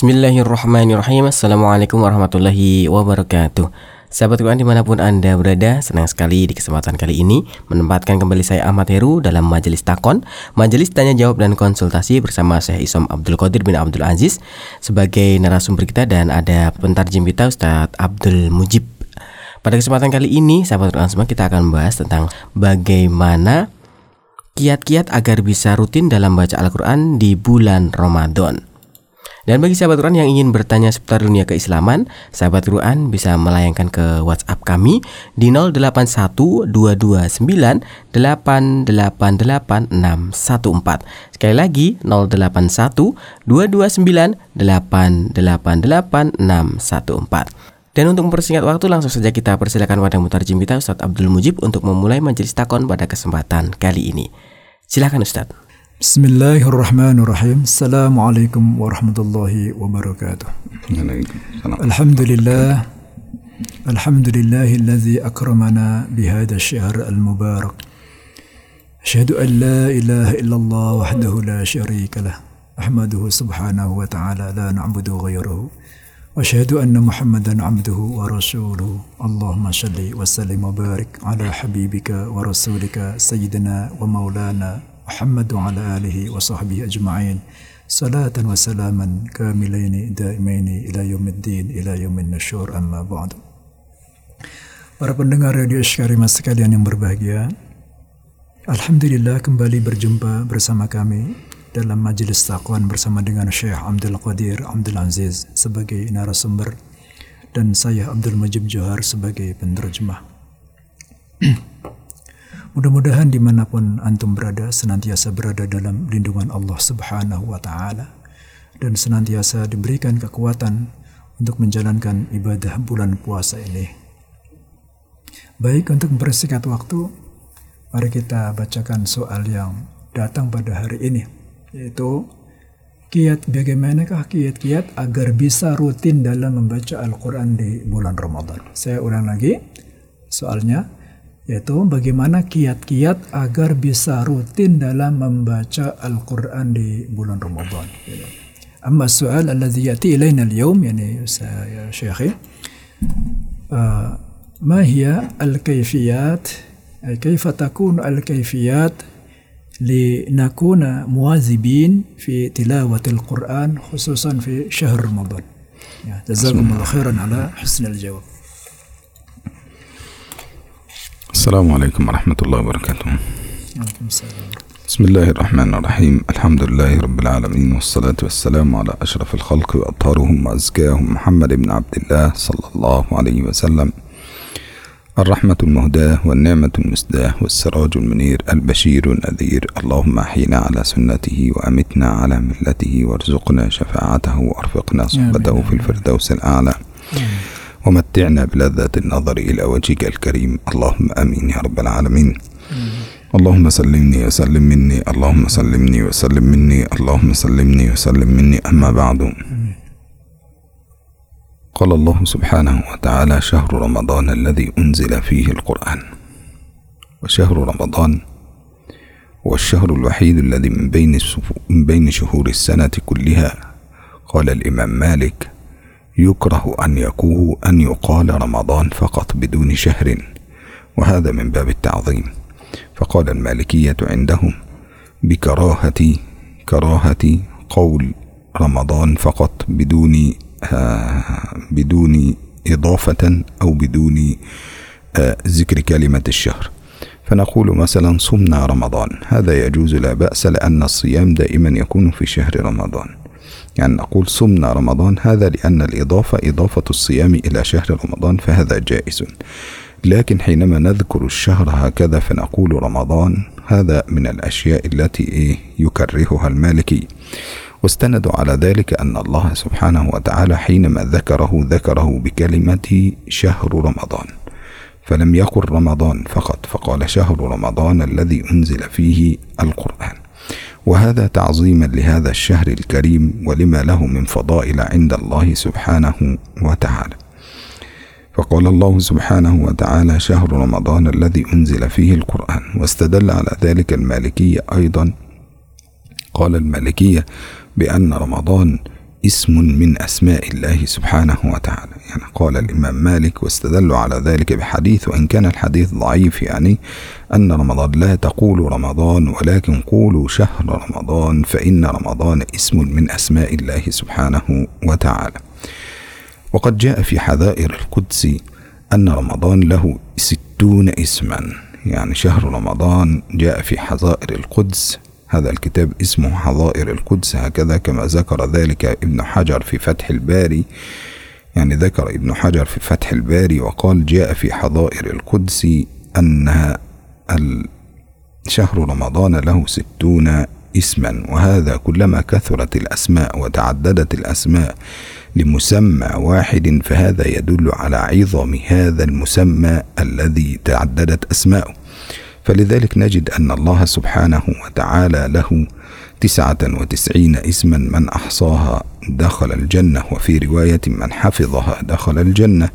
Bismillahirrahmanirrahim. Assalamualaikum warahmatullahi wabarakatuh. Sahabat Quran di mana pun Anda berada Senang sekali di kesempatan kali ini Menempatkan kembali saya Ahmad Heru dalam Majelis Takon Majelis Tanya Jawab dan Konsultasi bersama Syekh Isom Abdul Qadir bin Abdul Aziz Sebagai narasumber kita dan ada pentarjim kita Ustadz Abdul Mujib. Pada kesempatan kali ini sahabat Quran semua kita akan membahas tentang Bagaimana kiat-kiat agar bisa rutin dalam baca Al-Quran di bulan Ramadan dan bagi sahabat Quran yang ingin bertanya seputar dunia keislaman, sahabat Quran bisa melayangkan ke WhatsApp kami di 081229888614. Sekali lagi 081229888614. Dan untuk mempersingkat waktu langsung saja kita persilakan wadah mutarjim kita Ustadz Abdul Mujib untuk memulai majelis takon pada kesempatan kali ini. Silakan Ustadz. بسم الله الرحمن الرحيم السلام عليكم ورحمة الله وبركاته الحمد لله الحمد لله الذي أكرمنا بهذا الشهر المبارك أشهد أن لا إله إلا الله وحده لا شريك له أحمده سبحانه وتعالى لا نعبد غيره وأشهد أن محمدا عبده ورسوله اللهم صل وسلم وبارك على حبيبك ورسولك سيدنا ومولانا Muhammad wa ala alihi wa sahbihi ajma'in salatan wa salaman kamilaini daimaini ila yaumiddin ila yaumin nasyur amma ba'du Para pendengar Radio Syarima sekalian yang berbahagia Alhamdulillah kembali berjumpa bersama kami dalam majelis taqwan bersama dengan Syekh Abdul Qadir Abdul Aziz sebagai narasumber dan saya Abdul Majib Johar sebagai penerjemah. Mudah-mudahan di mana pun antum berada senantiasa berada dalam lindungan Allah Subhanahu wa Ta'ala dan senantiasa diberikan kekuatan untuk menjalankan ibadah bulan puasa ini. Baik untuk mempersingkat waktu, mari kita bacakan soal yang datang pada hari ini, yaitu kiat bagaimanakah kiat-kiat agar bisa rutin dalam membaca Al-Quran di bulan Ramadan. Saya ulang lagi soalnya, yaitu bagaimana kiat-kiat agar bisa rutin dalam membaca Al-Quran di bulan Ramadan. Amma soal الذي يأتي إلينا اليوم يعني يا شيخي ما هي الكيفيات كيف تكون الكيفيات لنكون مواظبين في تلاوة القرآن خصوصا في شهر رمضان جزاكم الله خيرا على حسن الجواب السلام عليكم ورحمة الله وبركاته. بسم الله الرحمن الرحيم. الحمد لله رب العالمين والصلاة والسلام على أشرف الخلق وأطهرهم وأزكاهم محمد بن عبد الله صلى الله عليه وسلم. الرحمة المهداة والنعمة المسداة والسراج المنير البشير النذير. اللهم أحينا على سنته وأمتنا على ملته وارزقنا شفاعته وأرفقنا صحبته في الفردوس الأعلى. ومتعنا بلذة النظر إلى وجهك الكريم. اللهم آمين يا رب العالمين. اللهم سلمني وسلم مني. اللهم سلمني وسلم مني. اللهم سلمني وسلم مني. أما بعد. قال الله سبحانه وتعالى شهر رمضان الذي أنزل فيه القرآن. وشهر رمضان هو الشهر الوحيد الذي من بين من بين شهور السنة كلها. قال الإمام مالك يكره أن يكون أن يقال رمضان فقط بدون شهر وهذا من باب التعظيم. فقال المالكية عندهم بكراهة كراهة قول رمضان فقط بدون آه بدون إضافة أو بدون آه ذكر كلمة الشهر. فنقول مثلا صمنا رمضان. هذا يجوز لا بأس لأن الصيام دائما يكون في شهر رمضان. يعني نقول صمنا رمضان هذا لأن الإضافة إضافة الصيام إلى شهر رمضان فهذا جائز. لكن حينما نذكر الشهر هكذا فنقول رمضان هذا من الأشياء التي يكرهها المالكي. واستندوا على ذلك أن الله سبحانه وتعالى حينما ذكره ذكره بكلمة شهر رمضان. فلم يقل رمضان فقط فقال شهر رمضان الذي أنزل فيه القرآن. وهذا تعظيما لهذا الشهر الكريم ولما له من فضائل عند الله سبحانه وتعالى. فقال الله سبحانه وتعالى شهر رمضان الذي أنزل فيه القرآن واستدل على ذلك المالكية أيضا. قال المالكية بأن رمضان اسم من أسماء الله سبحانه وتعالى. يعني قال الإمام مالك واستدلوا على ذلك بحديث وإن كان الحديث ضعيف يعني أن رمضان لا تقولوا رمضان ولكن قولوا شهر رمضان فإن رمضان اسم من أسماء الله سبحانه وتعالى. وقد جاء في حذائر القدس أن رمضان له ستون اسما. يعني شهر رمضان جاء في حظائر القدس هذا الكتاب اسمه حظائر القدس هكذا كما ذكر ذلك ابن حجر في فتح الباري. يعني ذكر ابن حجر في فتح الباري وقال جاء في حظائر القدس أن شهر رمضان له ستون اسما وهذا كلما كثرت الأسماء وتعددت الأسماء لمسمى واحد فهذا يدل على عظم هذا المسمى الذي تعددت أسماؤه. فلذلك نجد أن الله سبحانه وتعالى له تسعة وتسعين اسما من أحصاها دخل الجنة وفي رواية من حفظها دخل الجنة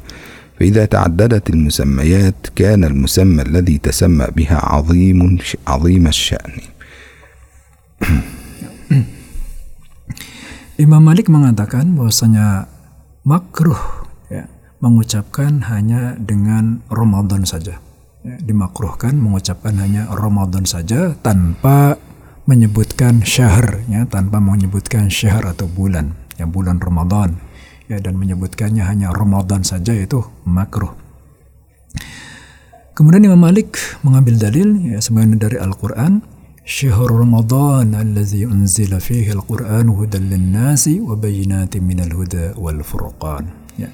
فإذا تعددت المسميات كان المسمى الذي تسمى بها عظيم عظيم الشأن Imam Malik mengatakan bahwasanya makruh ya, mengucapkan hanya dengan Ramadan saja. dimakruhkan mengucapkan hanya Ramadan saja tanpa menyebutkan syahr ya tanpa menyebutkan syahr atau bulan ya bulan Ramadan ya dan menyebutkannya hanya Ramadan saja itu makruh. Kemudian Imam Malik mengambil dalil ya dari Al-Qur'an Syahr Ramadan alladzi unzila fihi al-Qur'an hudan lin-nasi wa bayyinatin minal huda wal furqan. Ya.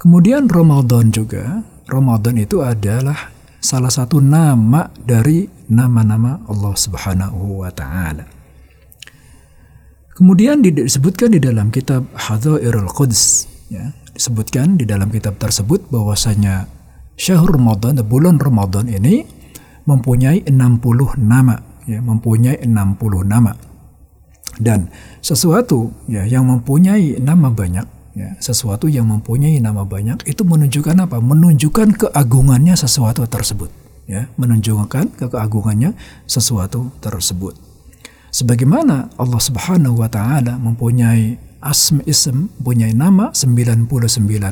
Kemudian Ramadan juga Ramadan itu adalah salah satu nama dari nama-nama Allah Subhanahu wa taala. Kemudian disebutkan di dalam kitab Hadzairul Quds ya, disebutkan di dalam kitab tersebut bahwasanya syahrul Ramadan, bulan Ramadan ini mempunyai 60 nama, ya, mempunyai 60 nama. Dan sesuatu ya yang mempunyai nama banyak, ya, sesuatu yang mempunyai nama banyak itu menunjukkan apa? Menunjukkan keagungannya sesuatu tersebut, ya, menunjukkan keagungannya sesuatu tersebut. Sebagaimana Allah Subhanahu wa taala mempunyai asm ism punya nama 99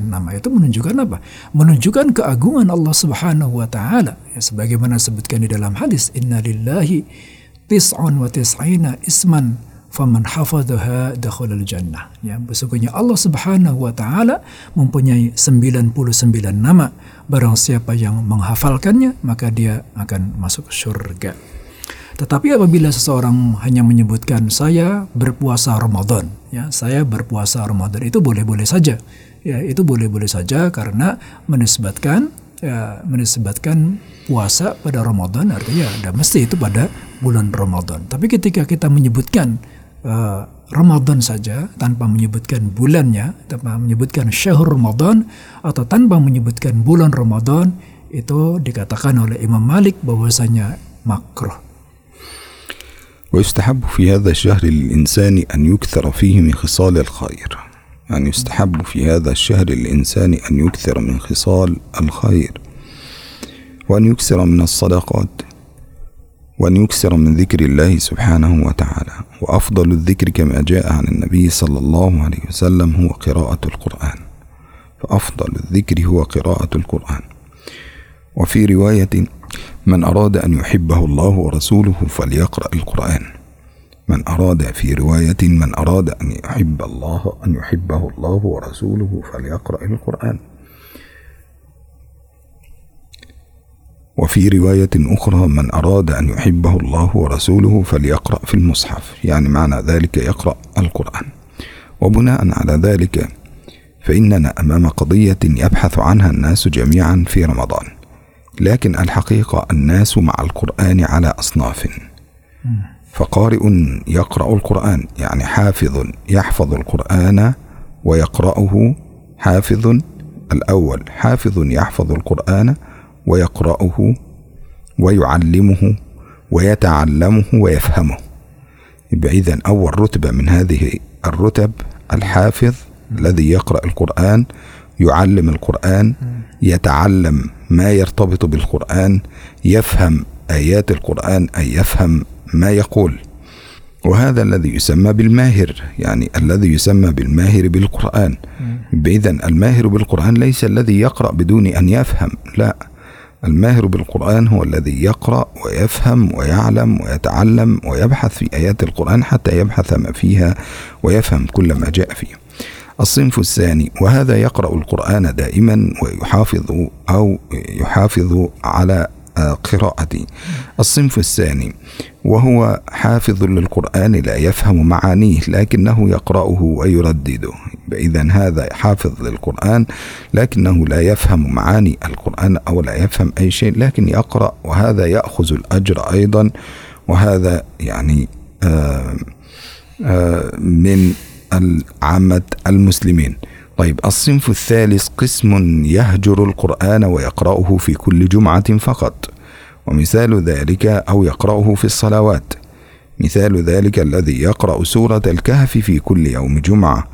nama itu menunjukkan apa? Menunjukkan keagungan Allah Subhanahu wa taala. Ya, sebagaimana disebutkan di dalam hadis inna lillahi tis'un wa tis'ina isman faman hafadhaha dakhala jannah. Ya, sesungguhnya Allah Subhanahu wa taala mempunyai 99 nama. Barang siapa yang menghafalkannya, maka dia akan masuk surga. Tetapi apabila seseorang hanya menyebutkan saya berpuasa Ramadan, ya, saya berpuasa Ramadan itu boleh-boleh saja. Ya, itu boleh-boleh saja karena menisbatkan ya, menisbatkan puasa pada Ramadan artinya ada mesti itu pada bulan Ramadan. Tapi ketika kita menyebutkan uh, Ramadan saja tanpa menyebutkan bulannya, tanpa menyebutkan syahr Ramadan atau tanpa menyebutkan bulan Ramadan itu dikatakan oleh Imam Malik bahwasanya makruh. ويستحب في هذا الشهر للإنسان أن يكثر فيه من خصال الخير يعني يستحب في هذا الشهر للإنسان أن يكثر من خصال الخير وأن يكثر من الصدقات وأن يكثر من ذكر الله سبحانه وتعالى. وأفضل الذكر كما جاء عن النبي صلى الله عليه وسلم هو قراءة القرآن. فأفضل الذكر هو قراءة القرآن. وفي رواية من أراد أن يحبه الله ورسوله فليقرأ القرآن. من أراد في رواية من أراد أن يحب الله أن يحبه الله ورسوله فليقرأ القرآن. وفي رواية أخرى من أراد أن يحبه الله ورسوله فليقرأ في المصحف. يعني معنى ذلك يقرأ القرآن. وبناء على ذلك فإننا أمام قضية يبحث عنها الناس جميعا في رمضان. لكن الحقيقة الناس مع القرآن على أصناف. فقارئ يقرأ القرآن يعني حافظ يحفظ القرآن ويقرأه حافظ الأول. حافظ يحفظ القرآن ويقرأه ويعلمه ويتعلمه ويفهمه. يبقى إذا أول رتبة من هذه الرتب الحافظ الذي يقرأ القرآن يعلم القرآن يتعلم ما يرتبط بالقرآن يفهم آيات القرآن أي يفهم ما يقول. وهذا الذي يسمى بالماهر يعني الذي يسمى بالماهر بالقرآن. إذا الماهر بالقرآن ليس الذي يقرأ بدون أن يفهم لا. الماهر بالقرآن هو الذي يقرأ ويفهم ويعلم ويتعلم ويبحث في آيات القرآن حتى يبحث ما فيها ويفهم كل ما جاء فيه. الصنف الثاني وهذا يقرأ القرآن دائما ويحافظ أو يحافظ على قراءتي الصنف الثاني وهو حافظ للقرآن لا يفهم معانيه لكنه يقرأه ويردده. إذا هذا حافظ للقرآن لكنه لا يفهم معاني القرآن أو لا يفهم أي شيء لكن يقرأ وهذا يأخذ الأجر أيضا. وهذا يعني آه آه من عامة المسلمين. طيب الصنف الثالث قسم يهجر القرآن ويقرأه في كل جمعة فقط ومثال ذلك أو يقرأه في الصلوات. مثال ذلك الذي يقرأ سورة الكهف في كل يوم جمعة.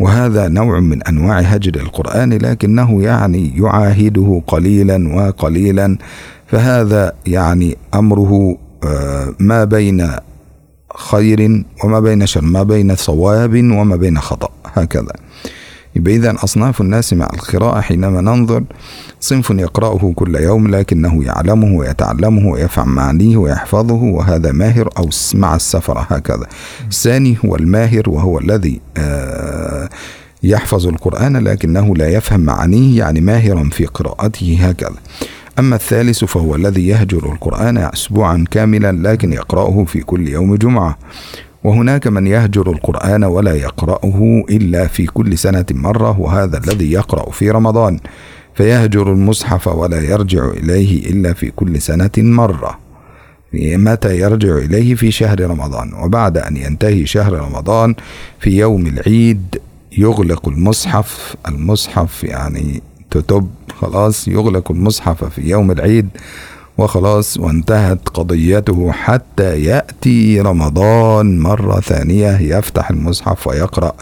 وهذا نوع من أنواع هجر القرآن لكنه يعني يعاهده قليلا وقليلا. فهذا يعني أمره آه، ما بين خير وما بين شر ما بين صواب وما بين خطأ هكذا. يبقى إذا أصناف الناس مع القراءة حينما ننظر صنف يقرأه كل يوم لكنه يعلمه ويتعلمه ويفهم معانيه ويحفظه وهذا ماهر أو مع السفرة هكذا. الثاني هو الماهر وهو الذي آه، يحفظ القرآن لكنه لا يفهم معانيه يعني ماهرا في قراءته هكذا. أما الثالث فهو الذي يهجر القرآن أسبوعا كاملا لكن يقرأه في كل يوم جمعة. وهناك من يهجر القرآن ولا يقرأه إلا في كل سنة مرة وهذا الذي يقرأ في رمضان. فيهجر المصحف ولا يرجع إليه إلا في كل سنة مرة. متى يرجع إليه؟ في شهر رمضان. وبعد أن ينتهي شهر رمضان في يوم العيد يغلق المصحف. المصحف يعني تتب خلاص يغلق المصحف في يوم العيد. وخلاص وانتهت قضيته حتى يأتي رمضان مرة ثانية يفتح المصحف ويقرأ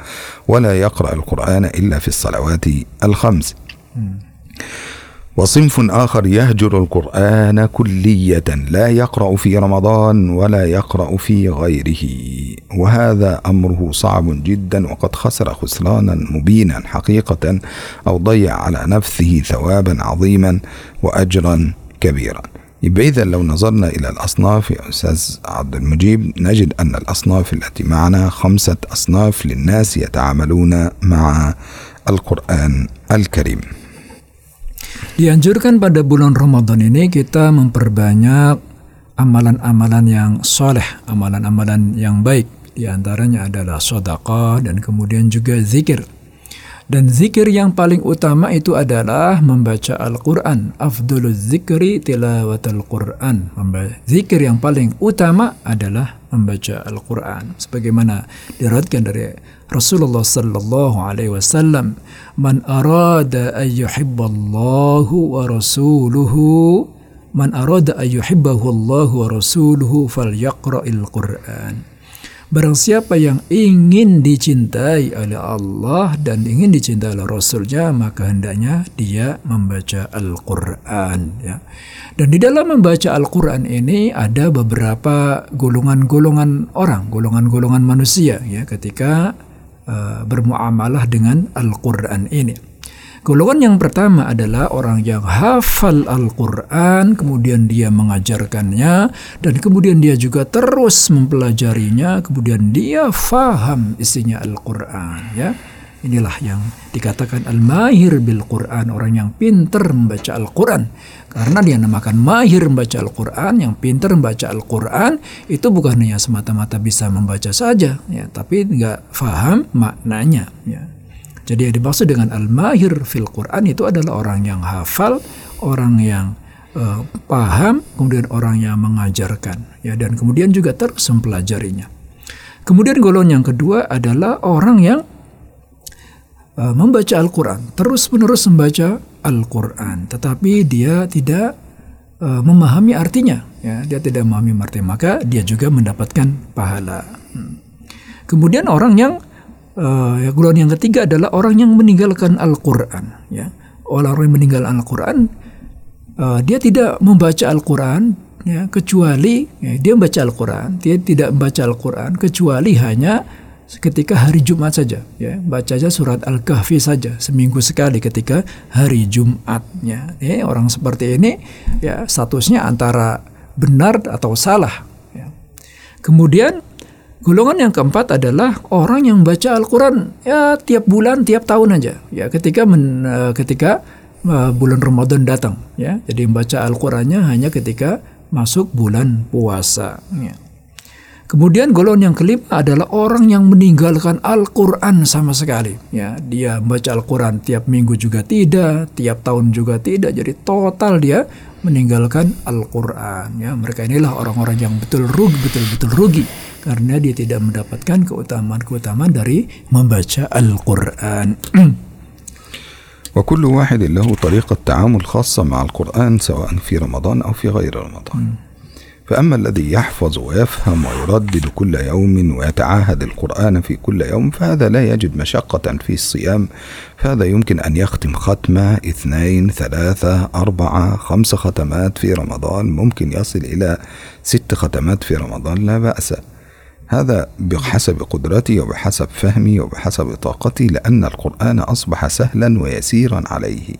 ولا يقرأ القرآن إلا في الصلوات الخمس. وصنف آخر يهجر القرآن كلية لا يقرأ في رمضان ولا يقرأ في غيره. وهذا أمره صعب جدا وقد خسر خسرانا مبينا حقيقة أو ضيع على نفسه ثوابا عظيما وأجرا كبيرا. يبقى إذا لو نظرنا إلى الأصناف يا أستاذ عبد المجيب نجد أن الأصناف التي معنا خمسة أصناف للناس يتعاملون مع القرآن الكريم Dianjurkan pada bulan Ramadan ini kita memperbanyak amalan-amalan yang soleh, amalan-amalan yang baik. Di antaranya adalah sodakah dan kemudian juga zikir. Dan zikir yang paling utama itu adalah membaca Al-Quran. Afdulul zikri tilawatul Quran. Zikir yang paling utama adalah membaca Al-Quran. Sebagaimana diriwayatkan dari Rasulullah sallallahu alaihi wasallam, "Man arada an yuhibballahu wa rasuluhu, man arada an yuhibbahu wa rasuluhu falyaqra'il Qur'an." Barang siapa yang ingin dicintai oleh Allah dan ingin dicintai oleh Rasulnya, maka hendaknya dia membaca Al-Quran. Ya. Dan di dalam membaca Al-Quran ini ada beberapa golongan-golongan orang, golongan-golongan manusia ya ketika uh, bermuamalah dengan Al-Quran ini. Golongan yang pertama adalah orang yang hafal Al-Quran, kemudian dia mengajarkannya, dan kemudian dia juga terus mempelajarinya, kemudian dia faham isinya Al-Quran. Ya, inilah yang dikatakan al-mahir bil Quran, orang yang pintar membaca Al-Quran. Karena dia namakan mahir membaca Al-Quran, yang pintar membaca Al-Quran, itu bukan hanya semata-mata bisa membaca saja, ya, tapi nggak faham maknanya. Ya. Jadi yang dimaksud dengan al-mahir fil Quran itu adalah orang yang hafal, orang yang uh, paham, kemudian orang yang mengajarkan, ya, dan kemudian juga terus mempelajarinya. Kemudian golongan yang kedua adalah orang yang uh, membaca Al-Quran, terus-menerus membaca Al-Quran, tetapi dia tidak uh, memahami artinya, ya, dia tidak memahami artinya, maka dia juga mendapatkan pahala. Hmm. Kemudian orang yang uh, golongan yang ketiga adalah orang yang meninggalkan Al-Quran, ya, orang yang meninggal Al-Quran, uh, dia tidak membaca Al-Quran, ya kecuali ya, dia membaca Al-Quran. Dia tidak membaca Al-Quran kecuali hanya ketika hari Jumat saja ya. Baca saja surat Al-Kahfi saja seminggu sekali ketika hari Jumatnya ya, orang seperti ini ya statusnya antara benar atau salah ya. kemudian golongan yang keempat adalah orang yang baca Al-Quran ya tiap bulan tiap tahun aja ya ketika men, uh, ketika uh, bulan Ramadan datang ya jadi membaca Al-Qurannya hanya ketika masuk bulan puasa ya. Kemudian golongan yang kelima adalah orang yang meninggalkan Al-Quran sama sekali. Ya, dia membaca Al-Quran tiap minggu juga tidak, tiap tahun juga tidak. Jadi total dia meninggalkan Al-Quran. Ya, mereka inilah orang-orang yang betul rugi, betul-betul rugi karena dia tidak mendapatkan keutamaan-keutamaan dari membaca Al-Quran. وكل واحد له طريقة تعامل خاصة مع القرآن سواء في رمضان أو في غير رمضان. فأما الذي يحفظ ويفهم ويردد كل يوم ويتعاهد القرآن في كل يوم فهذا لا يجد مشقة في الصيام فهذا يمكن أن يختم ختمة اثنين ثلاثة أربعة خمس ختمات في رمضان ممكن يصل إلى ست ختمات في رمضان لا بأس هذا بحسب قدرتي وبحسب فهمي وبحسب طاقتي لأن القرآن أصبح سهلا ويسيرا عليه.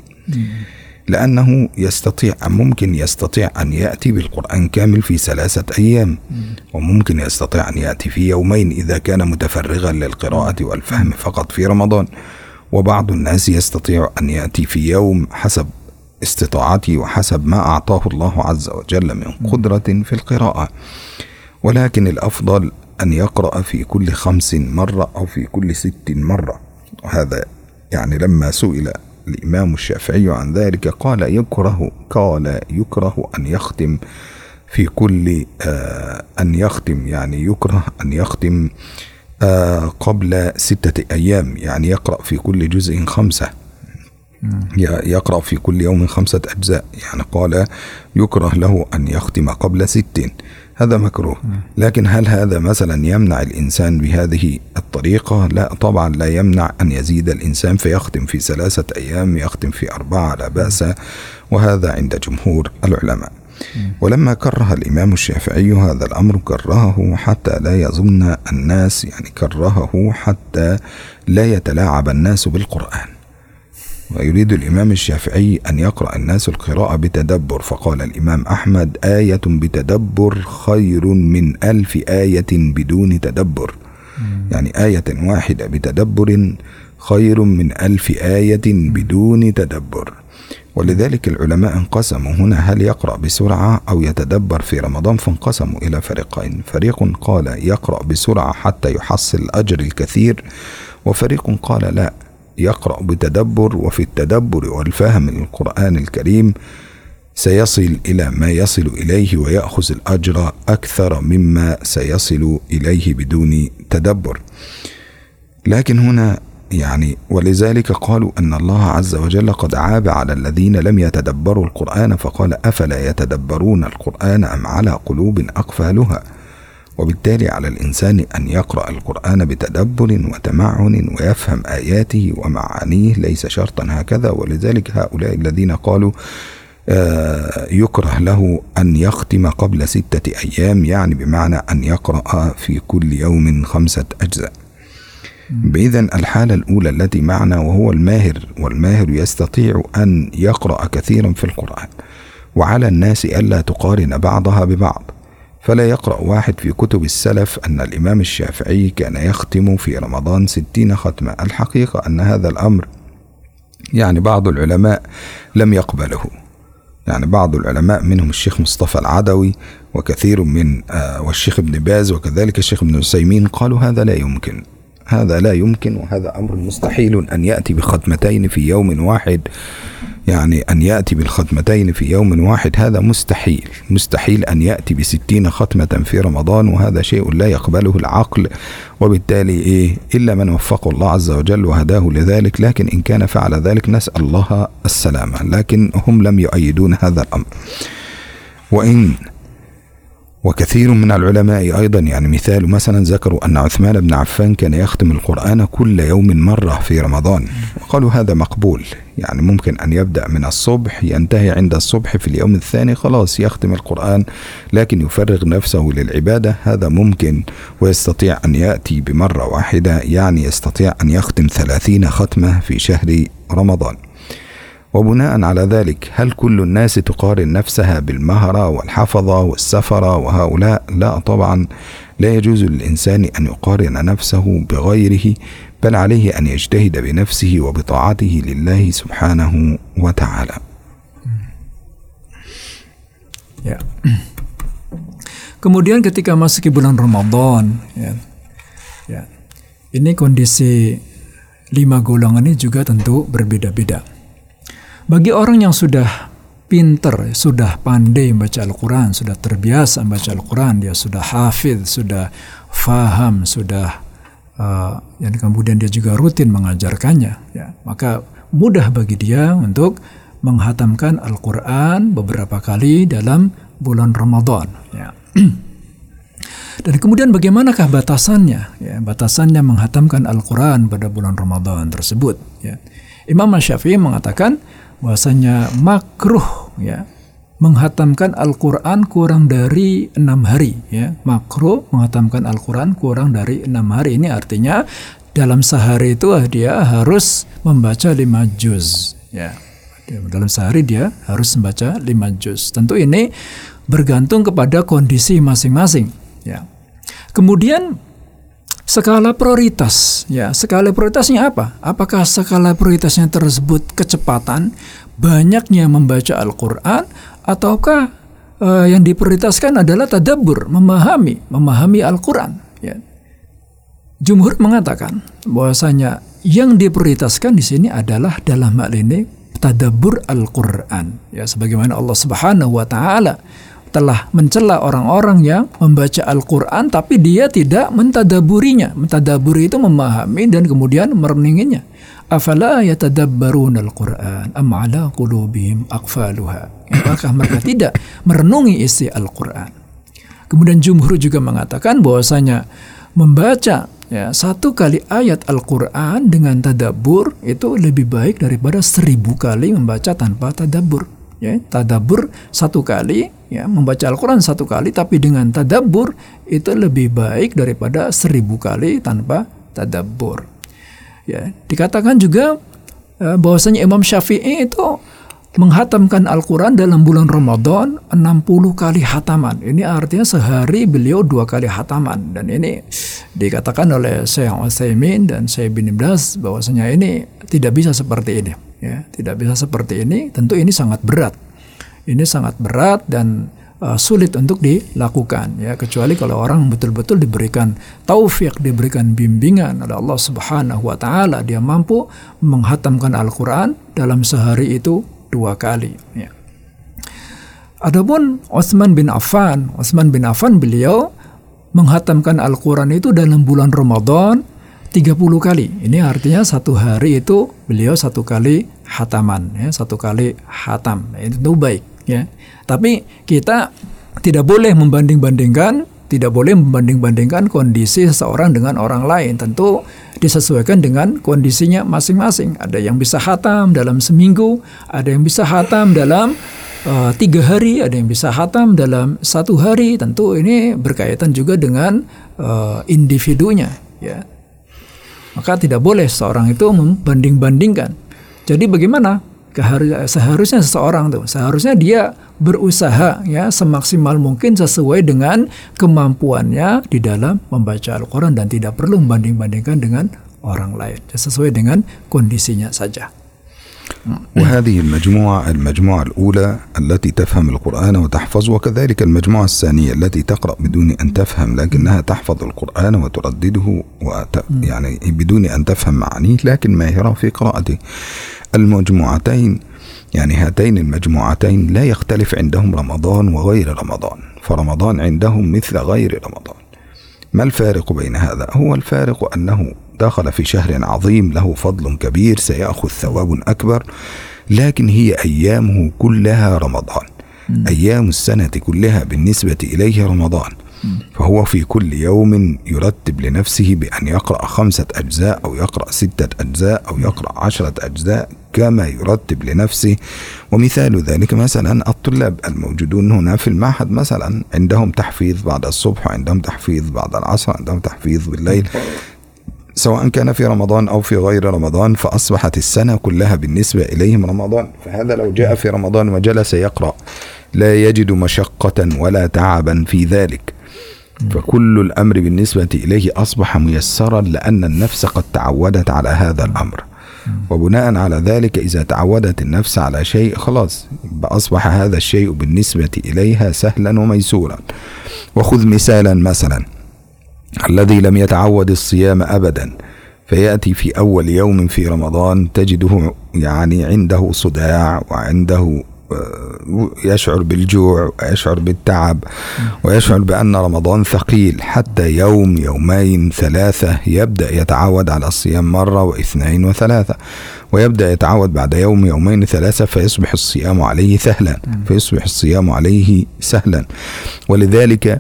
لأنه يستطيع ممكن يستطيع أن يأتي بالقرآن كامل في ثلاثة أيام وممكن يستطيع أن يأتي في يومين إذا كان متفرغا للقراءة والفهم فقط في رمضان. وبعض الناس يستطيع أن يأتي في يوم حسب استطاعته وحسب ما أعطاه الله عز وجل من قدرة في القراءة. ولكن الأفضل أن يقرأ في كل خمس مرة أو في كل ست مرة. وهذا يعني لما سئل الإمام الشافعي عن ذلك قال يكره قال يكره أن يختم في كل آه أن يختم يعني يكره أن يختم آه قبل ستة أيام يعني يقرأ في كل جزء خمسة. يقرأ في كل يوم خمسة أجزاء. يعني قال يكره له أن يختم قبل ست. هذا مكروه. لكن هل هذا مثلا يمنع الإنسان بهذه الطريقة؟ لا طبعا لا يمنع أن يزيد الإنسان فيختم في ثلاثة أيام يختم في أربعة لا بأس وهذا عند جمهور العلماء. ولما كره الإمام الشافعي هذا الأمر كرهه حتى لا يظن الناس يعني كرهه حتى لا يتلاعب الناس بالقرآن. ويريد الإمام الشافعي أن يقرأ الناس القراءة بتدبر فقال الإمام أحمد آية بتدبر خير من ألف آية بدون تدبر. يعني آية واحدة بتدبر خير من ألف آية بدون تدبر. ولذلك العلماء انقسموا. هنا هل يقرأ بسرعة أو يتدبر في رمضان؟ فانقسموا إلى فريقين. فريق قال يقرأ بسرعة حتى يحصل الأجر الكثير وفريق قال لا يقرأ بتدبر وفي التدبر والفهم للقرآن الكريم سيصل إلى ما يصل إليه ويأخذ الأجر أكثر مما سيصل إليه بدون تدبر. لكن هنا يعني ولذلك قالوا أن الله عز وجل قد عاب على الذين لم يتدبروا القرآن فقال أفلا يتدبرون القرآن أم على قلوب أقفالها؟ وبالتالي على الإنسان أن يقرأ القرآن بتدبر وتمعن ويفهم آياته ومعانيه ليس شرطا هكذا. ولذلك هؤلاء الذين قالوا آه، يكره له أن يختم قبل ستة أيام يعني بمعنى أن يقرأ في كل يوم خمسة أجزاء. بإذن الحالة الأولى التي معنا وهو الماهر والماهر يستطيع أن يقرأ كثيرا في القرآن. وعلى الناس ألا تقارن بعضها ببعض. فلا يقرأ واحد في كتب السلف أن الإمام الشافعي كان يختم في رمضان ستين ختمة الحقيقة أن هذا الأمر يعني بعض العلماء لم يقبله. يعني بعض العلماء منهم الشيخ مصطفى العدوي وكثير من آه والشيخ ابن باز وكذلك الشيخ ابن عثيمين قالوا هذا لا يمكن. هذا لا يمكن وهذا أمر مستحيل أن يأتي بختمتين في يوم واحد. يعني أن يأتي بالختمتين في يوم واحد هذا مستحيل. مستحيل أن يأتي بستين ختمة في رمضان وهذا شيء لا يقبله العقل. وبالتالي إيه؟ إلا من وفقه الله عز وجل وهداه لذلك. لكن إن كان فعل ذلك نسأل الله السلامة. لكن هم لم يؤيدون هذا الأمر. وإن وكثير من العلماء أيضا يعني مثال مثلا ذكروا أن عثمان بن عفان كان يختم القرآن كل يوم مرة في رمضان. وقالوا هذا مقبول يعني ممكن أن يبدأ من الصبح ينتهي عند الصبح في اليوم الثاني خلاص يختم القرآن لكن يفرغ نفسه للعبادة هذا ممكن ويستطيع أن يأتي بمرة واحدة يعني يستطيع أن يختم ثلاثين ختمة في شهر رمضان. وبناء على ذلك هل كل الناس تقارن نفسها بالمهرة والحفظة والسفرة وهؤلاء لا طبعا لا يجوز للإنسان أن يقارن نفسه بغيره بل عليه أن يجتهد بنفسه وبطاعته لله سبحانه وتعالى ya. Kemudian ketika masuk ke bulan Ramadan, ya, ya, ini kondisi lima golongan ini juga tentu berbeda-beda. Bagi orang yang sudah pinter, sudah pandai membaca Al-Quran, sudah terbiasa membaca Al-Quran, dia sudah hafid, sudah faham, sudah uh, yang kemudian dia juga rutin mengajarkannya, ya, maka mudah bagi dia untuk menghatamkan Al-Quran beberapa kali dalam bulan Ramadan. Ya. Dan kemudian bagaimanakah batasannya? Ya, batasannya menghatamkan Al-Quran pada bulan Ramadan tersebut. Ya. Imam Syafi'i mengatakan bahwasanya makruh ya. Menghatamkan Al-Quran kurang dari enam hari ya. Makruh menghatamkan Al-Quran kurang dari enam hari. Ini artinya dalam sehari itu dia harus membaca lima juz ya. Dalam sehari dia harus membaca lima juz. Tentu ini bergantung kepada kondisi masing-masing ya. Kemudian skala prioritas ya. Skala prioritasnya apa? Apakah skala prioritasnya tersebut kecepatan banyaknya membaca Al-Qur'an ataukah uh, yang diprioritaskan adalah tadabbur memahami memahami Al-Qur'an ya? Jumhur mengatakan bahwasanya yang diprioritaskan di sini adalah dalam hal ini tadabbur Al-Qur'an ya. Sebagaimana Allah Subhanahu wa taala telah mencela orang-orang yang membaca Al-Quran tapi dia tidak mentadaburinya. Mentadaburi itu memahami dan kemudian merenunginya. Afala yatadabbarun Al-Quran am ala qulubihim aqfaluha. Apakah mereka tidak merenungi isi Al-Quran? Kemudian jumhur juga mengatakan bahwasanya membaca ya, satu kali ayat Al-Quran dengan tadabur itu lebih baik daripada seribu kali membaca tanpa tadabur ya tadabur satu kali ya membaca Al-Quran satu kali tapi dengan tadabur itu lebih baik daripada seribu kali tanpa tadabur ya dikatakan juga eh, bahwasanya Imam Syafi'i itu menghatamkan Al-Quran dalam bulan Ramadan 60 kali hataman. Ini artinya sehari beliau dua kali hataman. Dan ini dikatakan oleh Syekh Utsaimin dan Syekh bin Ibdas bahwasanya ini tidak bisa seperti ini ya tidak bisa seperti ini tentu ini sangat berat ini sangat berat dan uh, sulit untuk dilakukan ya kecuali kalau orang betul-betul diberikan taufik diberikan bimbingan oleh Allah Subhanahu wa taala dia mampu menghatamkan Al-Qur'an dalam sehari itu dua kali ya Adapun Utsman bin Affan, Utsman bin Affan beliau menghatamkan Al-Quran itu dalam bulan Ramadan 30 kali. Ini artinya satu hari itu beliau satu kali hataman, ya, satu kali hatam. Itu baik, ya. Tapi kita tidak boleh membanding-bandingkan, tidak boleh membanding-bandingkan kondisi seseorang dengan orang lain. Tentu disesuaikan dengan kondisinya masing-masing. Ada yang bisa hatam dalam seminggu, ada yang bisa hatam dalam uh, tiga hari, ada yang bisa hatam dalam satu hari. Tentu ini berkaitan juga dengan uh, individunya, ya maka tidak boleh seorang itu membanding-bandingkan. Jadi bagaimana? Seharusnya seseorang tuh, seharusnya dia berusaha ya semaksimal mungkin sesuai dengan kemampuannya di dalam membaca Al-Quran dan tidak perlu membanding-bandingkan dengan orang lain. Sesuai dengan kondisinya saja. وهذه المجموعة المجموعة الأولى التي تفهم القرآن وتحفظ وكذلك المجموعة الثانية التي تقرأ بدون أن تفهم لكنها تحفظ القرآن وتردده وت... يعني بدون أن تفهم معانيه لكن ماهرة في قراءته المجموعتين يعني هاتين المجموعتين لا يختلف عندهم رمضان وغير رمضان فرمضان عندهم مثل غير رمضان. ما الفارق بين هذا؟ هو الفارق أنه دخل في شهر عظيم له فضل كبير سيأخذ ثواب أكبر لكن هي أيامه كلها رمضان. أيام السنة كلها بالنسبة إليه رمضان. فهو في كل يوم يرتب لنفسه بأن يقرأ خمسة أجزاء أو يقرأ ستة أجزاء أو يقرأ عشرة أجزاء كما يرتب لنفسه. ومثال ذلك مثلا الطلاب الموجودون هنا في المعهد مثلا عندهم تحفيظ بعد الصبح وعندهم تحفيظ بعد العصر عندهم تحفيظ بالليل. سواء كان في رمضان أو في غير رمضان فأصبحت السنة كلها بالنسبة إليهم رمضان. فهذا لو جاء في رمضان وجلس يقرأ لا يجد مشقة ولا تعبا في ذلك. فكل الأمر بالنسبة إليه أصبح ميسرا لأن النفس قد تعودت على هذا الأمر. وبناء على ذلك إذا تعودت النفس على شيء خلاص أصبح هذا الشيء بالنسبة إليها سهلا وميسورا. وخذ مثالا مثلا الذي لم يتعود الصيام أبدا فيأتي في أول يوم في رمضان تجده يعني عنده صداع وعنده يشعر بالجوع ويشعر بالتعب ويشعر بأن رمضان ثقيل حتى يوم يومين ثلاثة يبدأ يتعود على الصيام مرة واثنين وثلاثة ويبدأ يتعود بعد يوم يومين ثلاثة فيصبح الصيام عليه سهلا فيصبح الصيام عليه سهلا. ولذلك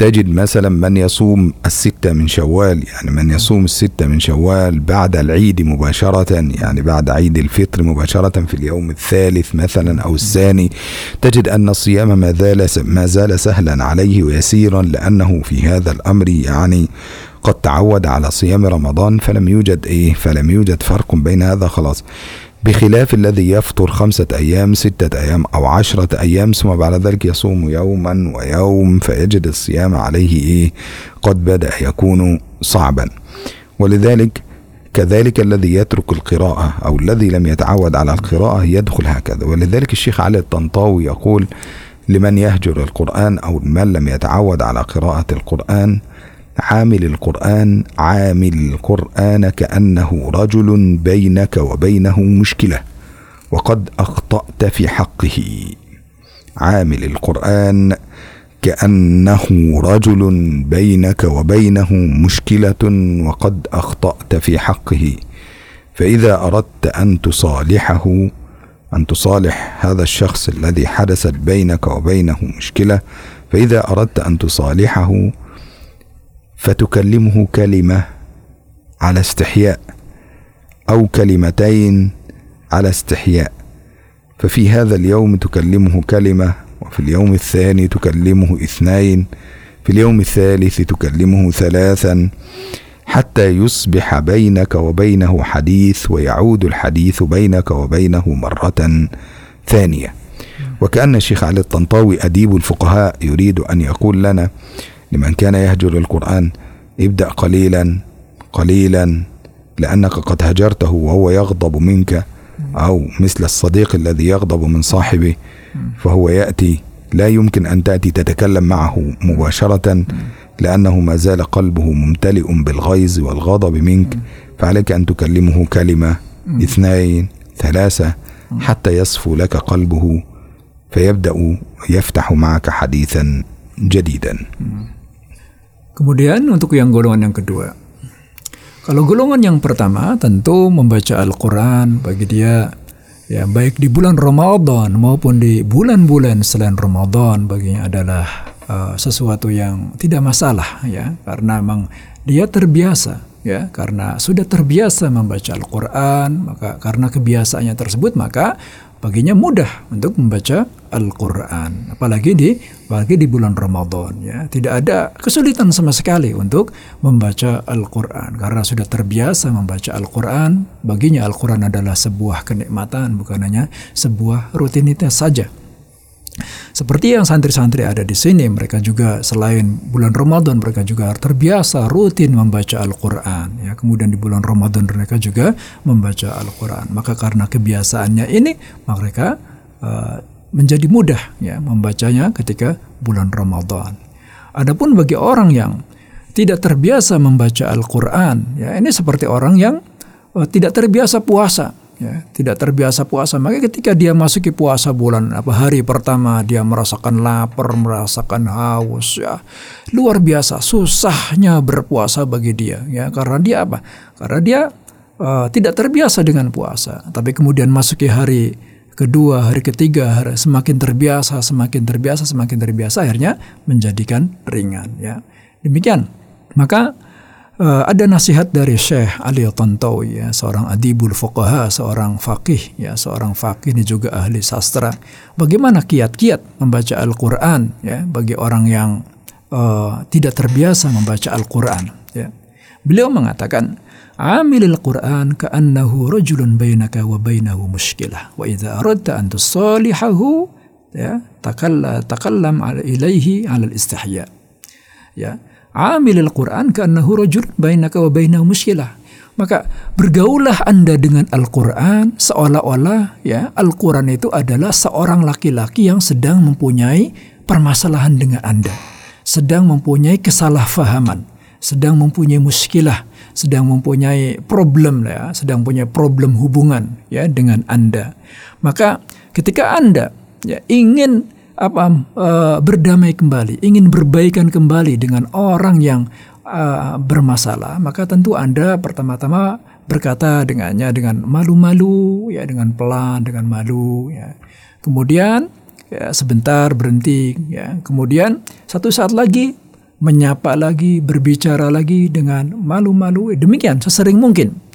تجد مثلا من يصوم الستة من شوال يعني من يصوم الستة من شوال بعد العيد مباشرة يعني بعد عيد الفطر مباشرة في اليوم الثالث مثلا أو الثاني تجد أن الصيام ما زال ما زال سهلا عليه ويسيرا لأنه في هذا الأمر يعني قد تعود على صيام رمضان فلم يوجد إيه فلم يوجد فرق بين هذا خلاص. بخلاف الذي يفطر خمسة أيام ستة أيام أو عشرة أيام ثم بعد ذلك يصوم يوما ويوم فيجد الصيام عليه إيه؟ قد بدأ يكون صعبا. ولذلك كذلك الذي يترك القراءة أو الذي لم يتعود على القراءة يدخل هكذا. ولذلك الشيخ علي الطنطاوي يقول لمن يهجر القرآن أو من لم يتعود على قراءة القرآن عامل القرآن عامل القرآن كأنه رجل بينك وبينه مشكلة وقد أخطأت في حقه. عامل القرآن كأنه رجل بينك وبينه مشكلة وقد أخطأت في حقه. فإذا أردت أن تصالحه أن تصالح هذا الشخص الذي حدثت بينك وبينه مشكلة فإذا أردت أن تصالحه فتكلمه كلمة على استحياء أو كلمتين على استحياء. ففي هذا اليوم تكلمه كلمة وفي اليوم الثاني تكلمه اثنين في اليوم الثالث تكلمه ثلاثا حتى يصبح بينك وبينه حديث ويعود الحديث بينك وبينه مرة ثانية. وكأن الشيخ علي الطنطاوي أديب الفقهاء يريد أن يقول لنا لمن كان يهجر القرآن ابدأ قليلا قليلا لأنك قد هجرته وهو يغضب منك أو مثل الصديق الذي يغضب من صاحبه فهو يأتي. لا يمكن أن تأتي تتكلم معه مباشرة لأنه ما زال قلبه ممتلئ بالغيظ والغضب منك. فعليك أن تكلمه كلمة اثنين ثلاثة حتى يصفو لك قلبه فيبدأ يفتح معك حديثا جديدا. Kemudian untuk yang golongan yang kedua. Kalau golongan yang pertama tentu membaca Al-Quran bagi dia ya baik di bulan Ramadan maupun di bulan-bulan selain Ramadan baginya adalah uh, sesuatu yang tidak masalah ya karena memang dia terbiasa ya karena sudah terbiasa membaca Al-Quran maka karena kebiasaannya tersebut maka baginya mudah untuk membaca Al-Quran apalagi di apalagi di bulan Ramadan ya. Tidak ada kesulitan sama sekali untuk membaca Al-Quran. Karena sudah terbiasa membaca Al-Quran baginya Al-Quran adalah sebuah kenikmatan bukan hanya sebuah rutinitas saja seperti yang santri-santri ada di sini, mereka juga selain bulan Ramadan mereka juga terbiasa rutin membaca Al-Qur'an ya. Kemudian di bulan Ramadan mereka juga membaca Al-Qur'an. Maka karena kebiasaannya ini, mereka uh, menjadi mudah ya membacanya ketika bulan Ramadan. Adapun bagi orang yang tidak terbiasa membaca Al-Qur'an, ya ini seperti orang yang uh, tidak terbiasa puasa ya tidak terbiasa puasa. Maka ketika dia masuki puasa bulan apa hari pertama dia merasakan lapar merasakan haus ya. Luar biasa susahnya berpuasa bagi dia ya. Karena dia apa? Karena dia uh, tidak terbiasa dengan puasa. Tapi kemudian masuki hari kedua, hari ketiga, hari, semakin terbiasa, semakin terbiasa, semakin terbiasa, akhirnya menjadikan ringan. Ya, demikian. Maka Eh, ada nasihat dari Syekh Ali Tantawi ya, seorang adibul fuqaha, seorang faqih ya, seorang faqih ini juga ahli sastra. Bagaimana kiat-kiat membaca Al-Qur'an ya bagi orang yang uh, tidak terbiasa membaca Al-Qur'an ya. Beliau mengatakan, "Amilil Qur'an ka'annahu rajulun bainaka wa bainahu mushkilah wa idza aradta an tusalihahu ya takalla takallam ala ilaihi al-istihya." Ya amil Al-Quran karena rajul bainaka wa bainahu muskilah maka bergaullah Anda dengan Al-Quran seolah-olah ya Al-Quran itu adalah seorang laki-laki yang sedang mempunyai permasalahan dengan Anda sedang mempunyai kesalahfahaman sedang mempunyai muskilah sedang mempunyai problem ya, sedang punya problem hubungan ya dengan Anda. Maka ketika Anda ya ingin apa uh, berdamai kembali, ingin berbaikan kembali dengan orang yang uh, bermasalah, maka tentu Anda pertama-tama berkata dengannya dengan malu-malu ya, dengan pelan, dengan malu ya. Kemudian ya sebentar berhenti ya. Kemudian satu saat lagi menyapa lagi, berbicara lagi dengan malu-malu. Demikian sesering mungkin.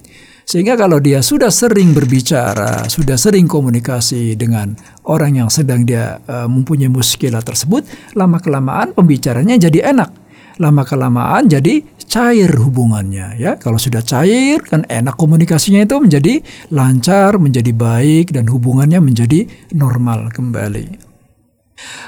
Sehingga kalau dia sudah sering berbicara, sudah sering komunikasi dengan orang yang sedang dia uh, mempunyai muskilah tersebut, lama kelamaan pembicaranya jadi enak. Lama kelamaan jadi cair hubungannya ya. Kalau sudah cair kan enak komunikasinya itu menjadi lancar, menjadi baik dan hubungannya menjadi normal kembali.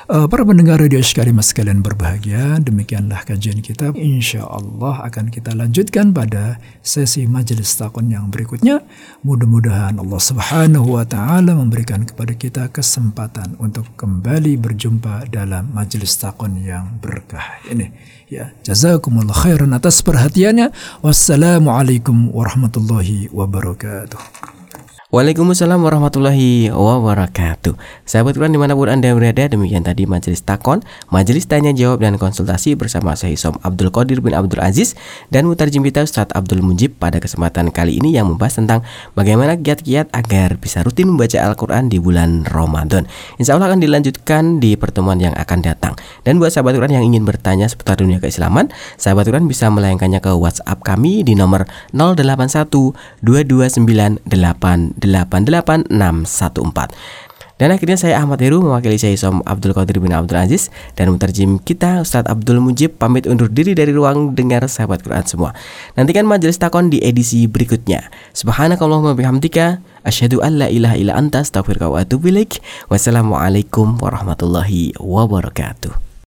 Uh, para pendengar radio sekalian sekalian berbahagia, demikianlah kajian kita. Insya Allah akan kita lanjutkan pada sesi majelis takon yang berikutnya. Mudah-mudahan Allah Subhanahu wa Ta'ala memberikan kepada kita kesempatan untuk kembali berjumpa dalam majelis takon yang berkah ini. Ya, jazakumullah khairan atas perhatiannya. Wassalamualaikum warahmatullahi wabarakatuh. Waalaikumsalam warahmatullahi wabarakatuh. Sahabat Quran di mana pun Anda berada Demikian tadi Majelis Takon Majelis Tanya Jawab dan Konsultasi bersama saya Isom Abdul Qadir bin Abdul Aziz Dan mutarjim kita Ustadz Abdul Mujib Pada kesempatan kali ini yang membahas tentang Bagaimana kiat-kiat agar bisa rutin membaca Al-Quran di bulan Ramadan. Insya Allah akan dilanjutkan di pertemuan yang akan datang. Dan buat sahabat Quran yang ingin bertanya seputar dunia keislaman Sahabat Quran bisa melayangkannya ke WhatsApp kami di nomor 081 229 88614. Dan akhirnya saya Ahmad Heru mewakili saya Som Abdul Qadir bin Abdul Aziz dan muterjim kita Ustadz Abdul Mujib pamit undur diri dari ruang dengar sahabat Quran semua. Nantikan majelis takon di edisi berikutnya. Subhanakallahumma bihamdika asyhadu an la ilaha illa anta astaghfiruka wa atubu ilaik. Wassalamualaikum warahmatullahi wabarakatuh.